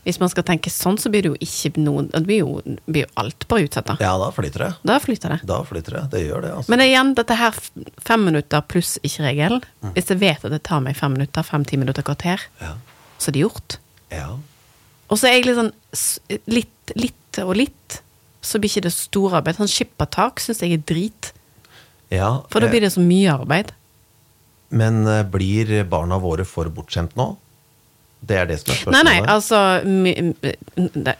hvis man skal tenke sånn, så blir det jo ikke noen Det blir jo, blir jo alt bare utsatt, da. Ja, da flyter det. Da flyter det. Da flyter det. Det gjør det, altså. Men igjen, dette her fem minutter pluss ikke-regel. Hvis jeg vet at det tar meg fem minutter, fem-ti minutter, kvarter, Ja. så er det gjort. ja. Og så er jeg litt sånn litt, litt og litt, så blir ikke det store arbeid. Sånn skippertak syns jeg er drit, ja for da eh, blir det så mye arbeid. Men eh, blir barna våre for bortskjemt nå? Det er det som er spørsmålet. nei, nei, altså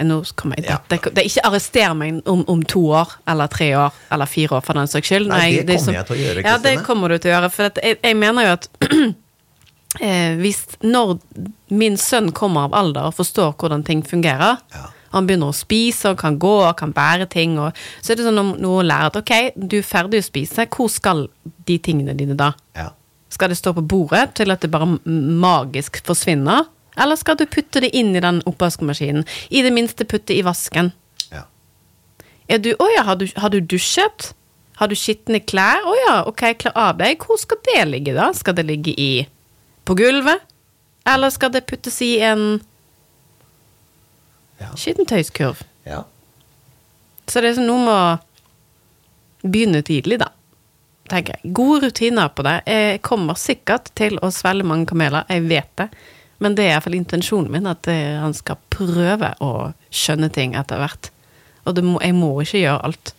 Nå kommer jeg Ja. det, det, Ikke arrester meg om, om to år, eller tre år, eller fire år, for den saks skyld. Nei, det det kommer som- jeg til å gjøre, Kristine. Ja, det kommer du til å gjøre. For jeg, jeg mener jo at [CLEARS THROAT] eh, hvis Når min sønn kommer av alder og forstår hvordan ting fungerer, Ja. han begynner å spise og kan gå og kan bære ting, og, så er det sånn om noe lærer at ok, du er ferdig å spise, hvor skal de tingene dine da? Ja. Skal det stå på bordet til at det bare magisk forsvinner? Eller skal du putte det inn i den oppvaskmaskinen? I det minste putte i vasken. ja. Er du, å ja, har du, har du dusjet? Har du skitne klær? Å ja, ok, kle av deg. Hvor skal det ligge da? Skal det ligge i på gulvet? Eller skal det puttes i en Ja. skittentøyskurv? ja. Så det er sånn noe med å begynne tidlig, da. Tenker jeg. Gode rutiner på det. Jeg kommer sikkert til å svelge mange kameler, jeg vet det. Men det er iallfall intensjonen min, at eh, han skal prøve å skjønne ting etter hvert. Og må, jeg må ikke gjøre alt.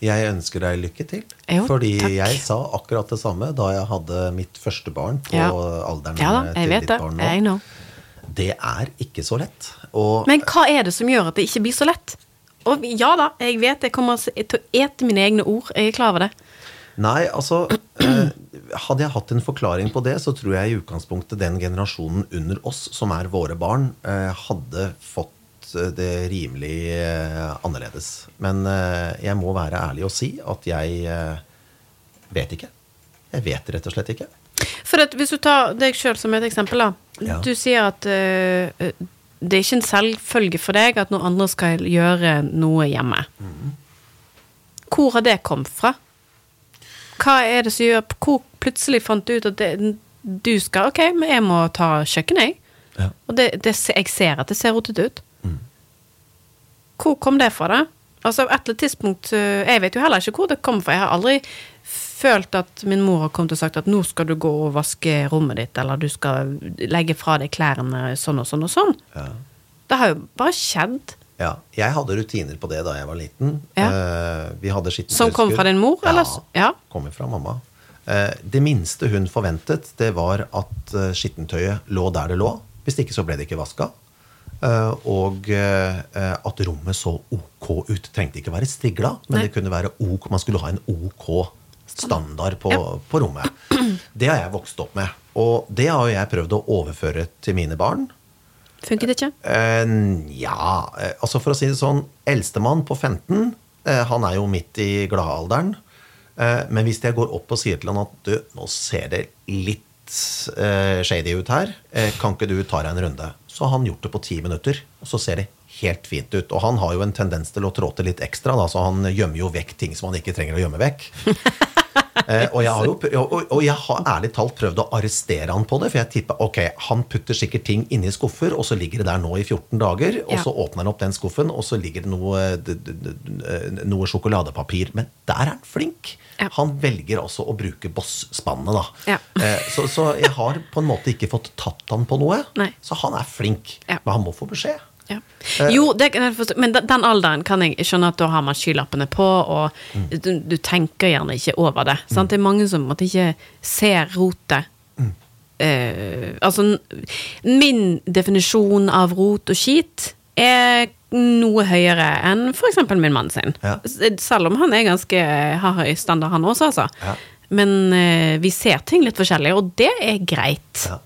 Jeg ønsker deg lykke til. Jo, fordi takk. jeg sa akkurat det samme da jeg hadde mitt første barn på Ja. alderen Ja da, til ditt det. barn nå. Det er ikke så lett. Og Men hva er det som gjør at det ikke blir så lett? Og ja da, jeg vet jeg kommer til å ete mine egne ord, jeg er klar over det. Nei, altså eh, Hadde jeg hatt en forklaring på det, så tror jeg i utgangspunktet den generasjonen under oss, som er våre barn, eh, hadde fått eh, det rimelig annerledes. Men eh, jeg må være ærlig og si at jeg vet ikke. Jeg vet rett og slett ikke. For at hvis du tar deg sjøl som et eksempel, da. Ja. Du sier at uh, det er ikke en selvfølge for deg at noen andre skal gjøre noe hjemme. Mm. Hvor har det kommet fra? Hva er det som gjør Hvor plutselig fant du ut at det, du skal Ok, men jeg må ta kjøkkenet, jeg. Ja. Og det, det, jeg ser at det ser rotete ut. Mm. Hvor kom det fra, da? Altså, et eller annet tidspunkt øh, Jeg vet jo heller ikke hvor det kom fra. Jeg har aldri følt at min mor har kommet og sagt at nå skal du gå og vaske rommet ditt, eller du skal legge fra deg klærne sånn og sånn og sånn. Ja. Det har jo bare skjedd. Ja, jeg hadde rutiner på det da jeg var liten. Ja. Eh, vi hadde skittentøyskur. Som kom fra din mor, eller ja. Kommer fra mamma. Eh, Det minste hun forventet, det var at eh, skittentøyet lå der det lå. Hvis ikke så ble det ikke vaska. Og at rommet så ok ut. Trengte ikke være strigla, men Nei. det kunne være ok. Man skulle ha en ok standard på, Ja. på rommet. Det har jeg vokst opp med. Og det har jeg prøvd å overføre til mine barn. Funket det ikke? Nja ja, eh, altså for å si det sånn Eldstemann på 15, uh, han er jo midt i gladalderen. Uh, men hvis jeg går opp og sier til han at du, nå ser det litt eh, shady ut her, eh, kan ikke du ta deg en runde? Så har han gjort det på ti minutter, og så ser det helt fint ut. Og han har jo en tendens til å trå til litt ekstra, da, så han gjemmer jo vekk ting som han ikke trenger å gjemme vekk. [LAUGHS] Eh, og, jeg har jo, og, og jeg har ærlig talt prøvd å arrestere han på det. For jeg tipper ok, han putter sikkert ting inni skuffer, og så ligger det der nå i 14 dager. Og Ja. så åpner han opp den skuffen, og så ligger det noe, d- d- noe sjokoladepapir. Men der er han flink! Ja. Han velger altså å bruke Boss-spannet, da. Ja. Eh, så, så jeg har på en måte ikke fått tatt han på noe. Nei. Så han er flink. Men han må få beskjed. Ja. Jo, det men den, alderen kan jeg skjønne at da har man skylappene på, og du, du tenker gjerne ikke over det. Sant? Det er mange som måtte ikke ser rotet. Eh, altså, min definisjon av rot og skit er noe høyere enn f.eks. min mann sin. Ja. Selv om han er ganske har høy standard, han også, altså. Ja. Men eh, vi ser ting litt forskjellig, og det er greit. Ja.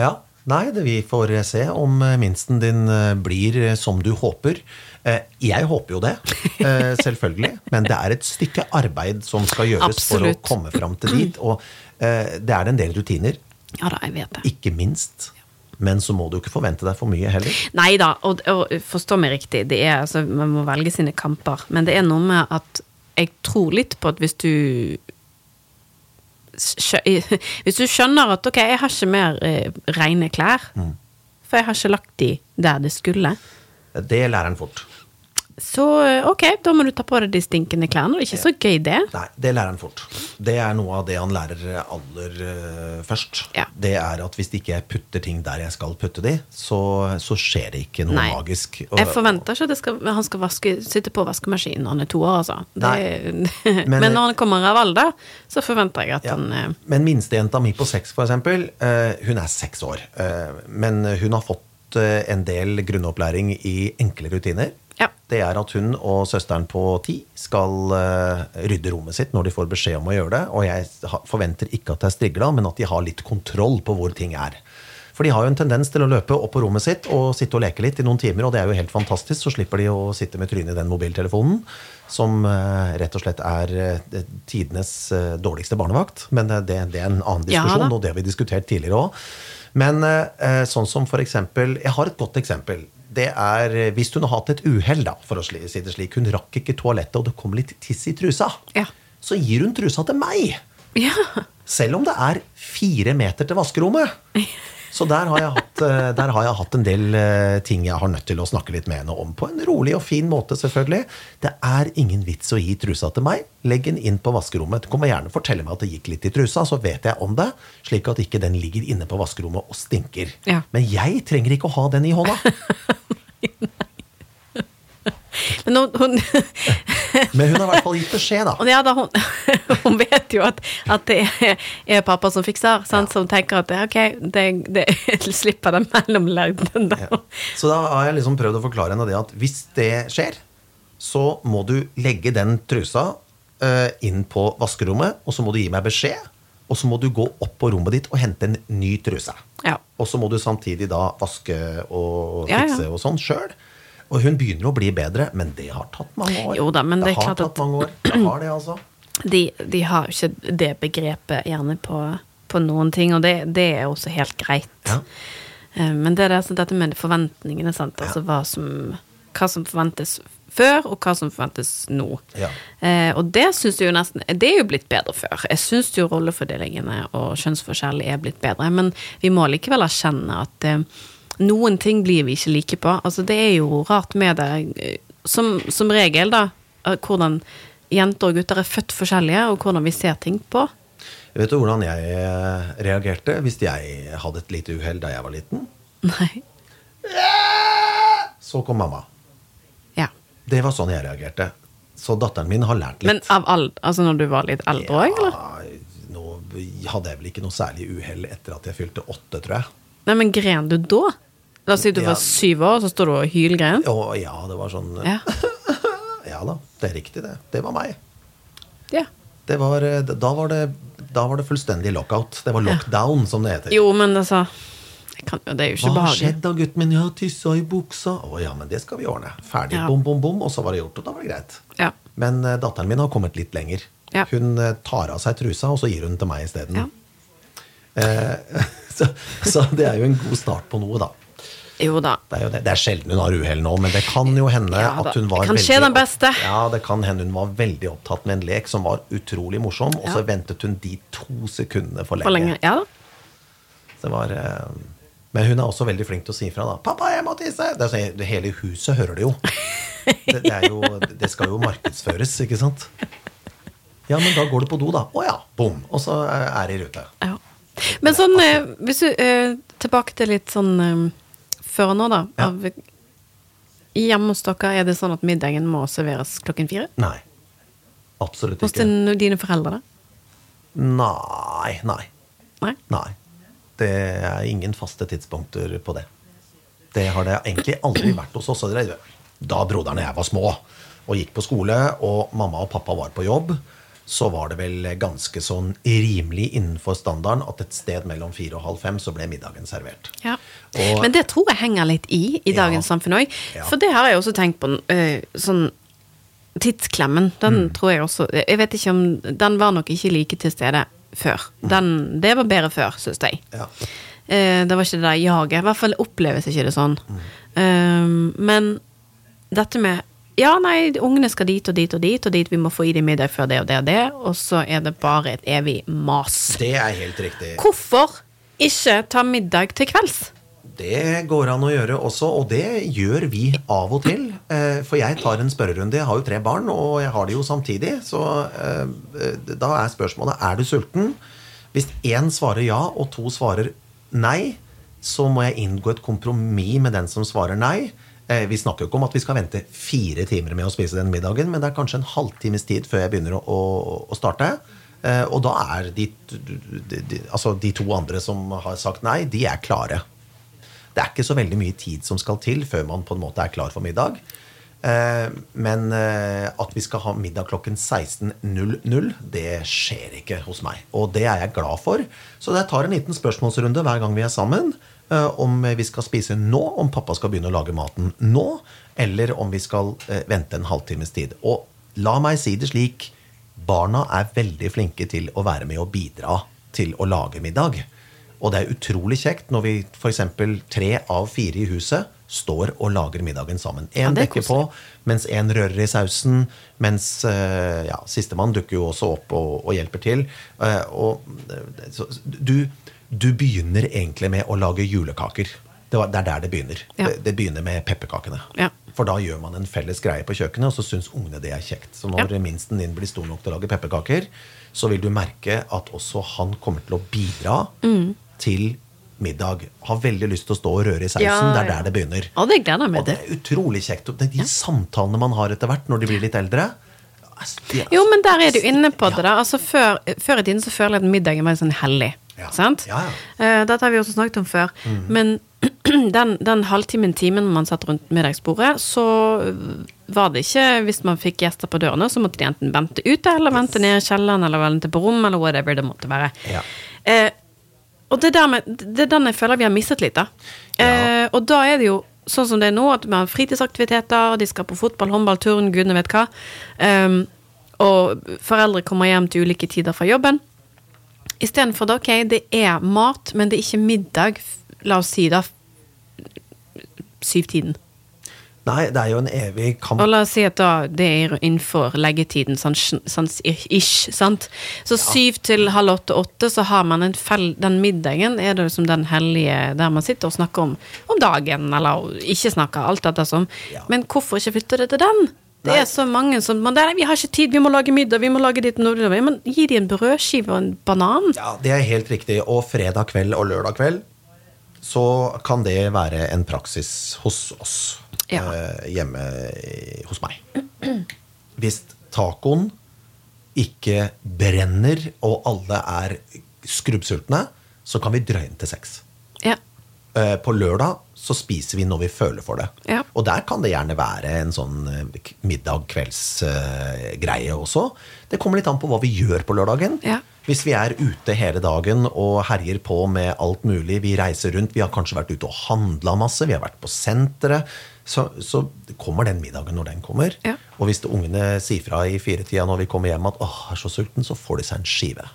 ja. Nei, det, vi får se om eh, minsten din eh, blir eh, som du håper. Eh, Jeg håper jo det, eh, [LAUGHS] selvfølgelig. Men det er et stykke arbeid som skal gjøres Absolutt. for å komme fram til dit. Og eh, det er en del rutiner, Ja da, jeg vet det. ikke minst. Men så må du ikke forvente deg for mye heller. Nei da, og, og forstå meg riktig, det er, altså, man må velge sine kamper. Men det er noe med at jeg tror litt på at hvis du [LAUGHS] Hvis du skjønner at ok, jeg har ikke mer eh, rene klær, for jeg har ikke lagt de der det skulle, Det lærer han fort. Så eh, ok, da må du ta på deg de stinkende klærne. Det er ikke så gøy, det. Nei, det lærer han fort. Det er noe av det han lærer aller uh, først. Ja. Det er at hvis ikke jeg putter ting der jeg skal putte de, så, så skjer det ikke noe Nei. magisk. Og- Jeg forventer ikke at skal, han skal vaske, sitte på vaskemaskinen når han er to år, altså. Det, [LAUGHS] Men- men, når han kommer av alder, så forventer jeg at Ja. han uh, Men minstejenta mi på seks, for eksempel, uh, hun er seks år. eh, Men hun har fått eh, en del grunnopplæring i enkle rutiner. Ja. Det er at hun og søsteren på ti skal uh, rydde rommet sitt når de får beskjed om å gjøre det. Og jeg forventer ikke at det er strigla, men at de har litt kontroll på hvor ting er. For de har jo en tendens til å løpe opp på rommet sitt og sitte og leke litt i noen timer, og det er jo helt fantastisk. Så slipper de å sitte med trynet i den mobiltelefonen, som eh, rett og slett er eh, tidenes dårligste barnevakt. Men det, det er en annen diskusjon, ja, og det har vi diskutert tidligere òg. Men sånn som for eksempel Jeg har et godt eksempel. Det er eh, hvis hun har hatt et uhell, da, for å si det slik. Hun rakk ikke toalettet, og det kom litt tiss i trusa. Ja. Så gir hun trusa til meg. Ja. Selv om det er fire meter til vaskerommet. [LAUGHS] Så der har jeg hatt, eh, der har jeg hatt en del eh, ting jeg har nødt til å snakke litt med henne om. På en rolig og fin måte, selvfølgelig. Det er ingen vits å gi trusa til meg. Legg den inn på vaskerommet. Kom og gjerne fortelle meg at det gikk litt i trusa, så vet jeg om det. Slik at ikke den ligger inne på vaskerommet og stinker. Ja. Men jeg trenger ikke å ha den i hånda. [LAUGHS] [LAUGHS] Men hun, hun, [LAUGHS] Men hun har i hvert fall gitt beskjed, da. ja, da, hun, [LAUGHS] hun vet jo at, at det er, pappa som fikser, sant? som tenker at ok, det, det slipper den mellomlærden. der. Ja. Så da har jeg liksom prøvd å forklare henne det at hvis det skjer, så må du legge den trusa eh, inn på vaskerommet, og så må du gi meg beskjed. Og så må du gå opp på rommet ditt og hente en ny truse. Ja. Og så må du samtidig da vaske og Ja, ja. fikse og sånn sjøl. Og hun begynner å bli bedre, men det har tatt mange år. Jo da, men det er har tatt mange år. [CLEARS THROAT] Det har det, altså. De, de har jo ikke det begrepet gjerne på, på noen ting, og det, det er også helt greit. Ja. Eh, Men det er det, altså, dette med forventningene, sant? Altså hva som, hva som forventes før, og hva som forventes nå. Ja. Eh, og det syns jeg jo nesten Det er jo blitt bedre før. Jeg syns jo rollefordelingene og kjønnsforskjell er blitt bedre, men vi må likevel erkjenne at eh, noen ting blir vi ikke like på. Altså, det er jo rart med det. Som, som regel, da, eh, hvordan jenter og gutter er født forskjellige, og hvordan vi ser ting på. Vet du hvordan jeg eh, reagerte hvis jeg hadde et lite uhell da jeg var liten? Nei. Så kom mamma. Ja. Det var sånn jeg reagerte. Så datteren min har lært litt. Men av all, altså når du var litt eldre òg, eller? Ja, nå hadde jeg vel ikke noe særlig uhell etter at jeg fylte åtte, tror jeg. Nei, men gren du da? La oss si du Ja. var syv år, så står du og hylgren? Å, ja, det var sånn Ja. [LAUGHS] Ja da, det er riktig, det. Det var meg. ja. Det var, eh, da, var det, da var det fullstendig lockout. Det var lockdown, som det heter. Jo, men altså kan, Det er jo ikke Hva har skjedd da, gutten min? Jeg har tissa i buksa. Å ja, men det skal vi ordne. Ferdig, Ja. bom, bom, bom. Og så var det gjort, og da var det greit. Ja. Men uh, datteren min har kommet litt lenger. Ja. Hun uh, tar av seg trusa, og så gir hun til meg isteden. Ja. Eh, [LAUGHS] [LAUGHS] så, så det er jo en god start på noe, da. Jo da. Det er, jo det. det er sjelden hun har uhell nå, men det kan jo hende Ja at hun var det kan skje den beste. Ja, det kan hende hun var veldig opptatt med en lek som var utrolig morsom, og så ventet hun de to sekundene for lenge. For lenge. Ja var, eh, men hun er også veldig flink til å si ifra. da. 'Pappa, jeg må tisse!' Er sånn, hele huset hører det jo. Det, det, jo. det skal jo markedsføres, ikke sant? Ja, men da går du på do, da. Å ja. Bom. Og så er det i rute. Ja. Men sånn, eh, hvis du eh, Tilbake til litt sånn eh, før nå, da. Ja. Av, hjemme hos dere, er det sånn at middagen må serveres klokken fire? Nei. Absolutt Hos ikke. din, dine foreldre, da? Nei. Nei. Nei? Nei. Det er ingen faste tidspunkter på det. Det har det egentlig aldri vært hos oss. Da broderen og jeg var små og gikk på skole, og mamma og pappa var på jobb, så var det vel ganske sånn rimelig innenfor standarden at et sted mellom fire og halv fem så ble middagen servert. Ja. Og- Men det tror jeg henger litt i i Ja. dagens samfunn òg. For det har jeg også tenkt på. eh, sånn Tidsklemmen, den Mm. tror jeg også Jeg vet ikke om Den var nok ikke like til stede før. Den, det var bedre før, syns jeg. Ja. Eh, det var ikke det der jaget. I hvert fall oppleves ikke det sånn. Mm. Eh, men dette med Ja, nei, ungene skal dit og dit og dit, og dit vi må få i dem middag før det og det og det, og så er det bare et evig mas. Det er helt riktig. Hvorfor ikke ta middag til kvelds? Det går an å gjøre også, og det gjør vi av og til. Eh, For jeg tar en spørrerunde. Jeg har jo tre barn, og jeg har det jo samtidig. Så eh, da er spørsmålet er du sulten. Hvis én svarer ja, og to svarer nei, så må jeg inngå et kompromiss med den som svarer nei. Eh, Vi snakker jo ikke om at vi skal vente fire timer med å spise den middagen, men det er kanskje en halvtimes tid før jeg begynner å, å, starte. Eh, Og da er de, de, altså de to andre som har sagt nei, de er klare. Det er ikke så veldig mye tid som skal til før man på en måte er klar for middag. Eh, Men at vi skal ha middag klokken 16.00, det skjer ikke hos meg. Og det er jeg glad for. Så jeg tar en liten spørsmålsrunde hver gang vi er sammen. Eh, Om vi skal spise nå, om pappa skal begynne å lage maten nå, eller om vi skal eh, vente en halvtimes tid. Og la meg si det slik, barna er veldig flinke til å være med og bidra til å lage middag. Og det er utrolig kjekt når vi f.eks. tre av fire i huset står og lager middagen sammen. Ja, Én er dekker på, mens én rører i sausen, mens eh, ja, sistemann dukker jo også opp og, og hjelper til. Og, så, du, du begynner egentlig med å lage julekaker. Det, var, det er der det begynner. Ja. Det, det begynner med pepperkakene. Ja. For da gjør man en felles greie på kjøkkenet, og så syns ungene det er kjekt. Så når Ja. minsten din blir stor nok til å lage pepperkaker, så vil du merke at også han kommer til å bidra Mm. til middag. Har veldig lyst til å stå og røre i sausen. Ja, Det er ja. der det begynner. Og det gleder meg Og det er utrolig kjekt. Det er de samtalene man har etter hvert når de blir litt eldre. Altså, er- Jo, men der er du inne på det, da. Altså, før, før i tiden så føler jeg at middagen var sånn hellig. Ja. Sant? Ja, ja. Eh, dette har vi også snakket om før. Men [CLEARS THROAT] den, den halvtimen, timen man satt rundt middagsbordet, så var det ikke Hvis man fikk gjester på dørene, så måtte de enten vente ute, eller vente ned i kjelleren, eller vente på rom, eller whatever det måtte være. Ja. Eh, og det, der med, det er den jeg føler vi har mistet litt, da. Eh, og da er det jo sånn som det er nå, at vi har fritidsaktiviteter, de skal på fotball, håndball, turn, gudene vet hva. Um, og foreldre kommer hjem til ulike tider fra jobben. Istedenfor da, ok, det er mat, men det er ikke middag, la oss si da, syvtiden. Nei, det er jo en evig kamp. Og la oss si at da det er innenfor leggetiden, sånn, sånn ish, sant. Så syv til halv åtte-åtte, så har man en fell, den middagen er det liksom den hellige der man sitter og snakker om, om dagen, eller ikke snakker, alt dette som. Ja. Men hvorfor ikke flytte det til den? Det er så mange som man, «Nei, Vi har ikke tid, vi må lage middag, vi må lage ditt og. Men gi dem en brødskive og en banan. Ja, Det er helt riktig. Og fredag kveld og lørdag kveld så kan det være en praksis hos oss Ja. eh, hjemme hos meg. hvis tacoen ikke brenner, og alle er skrubbsultne, så kan vi drøye den til seks. Ja. Eh, På lørdag så spiser vi når vi føler for det. Ja. Og der kan det gjerne være en sånn eh, middag-kvelds-greie også. Det kommer litt an på hva vi gjør på lørdagen. Ja. Hvis vi er ute hele dagen og herjer på med alt mulig, vi reiser rundt, vi har kanskje vært ute og handla masse, vi har vært på senteret, så, så kommer den middagen når den kommer. Ja. Og hvis ungene sier fra i firetida når vi kommer hjem at åh, er så sulten, så får de seg en skive.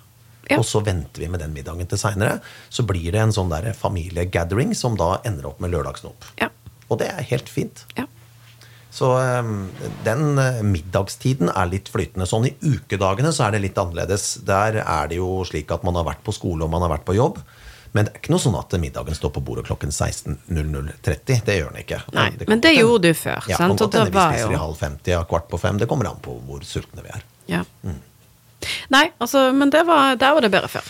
Ja. Og så venter vi med den middagen til seinere. Så blir det en sånn der familiegathering som da ender opp med lørdagsnop. Ja. Og det er helt fint. ja. Så um, den eh, middagstiden er litt flytende. Sånn i ukedagene så er det litt annerledes. Der er det jo slik at man har vært på skole og man har vært på jobb. Men det er ikke noe sånn at middagen står på bordet klokken 16.00.30. Det gjør den ikke. Nei, det men det godt gjorde du før, Ja, sant? Og da hende vi spiser i halv femti og kvart på fem. Det kommer an på hvor sultne vi er. Ja. Nei, altså, men det var, der var det bedre før.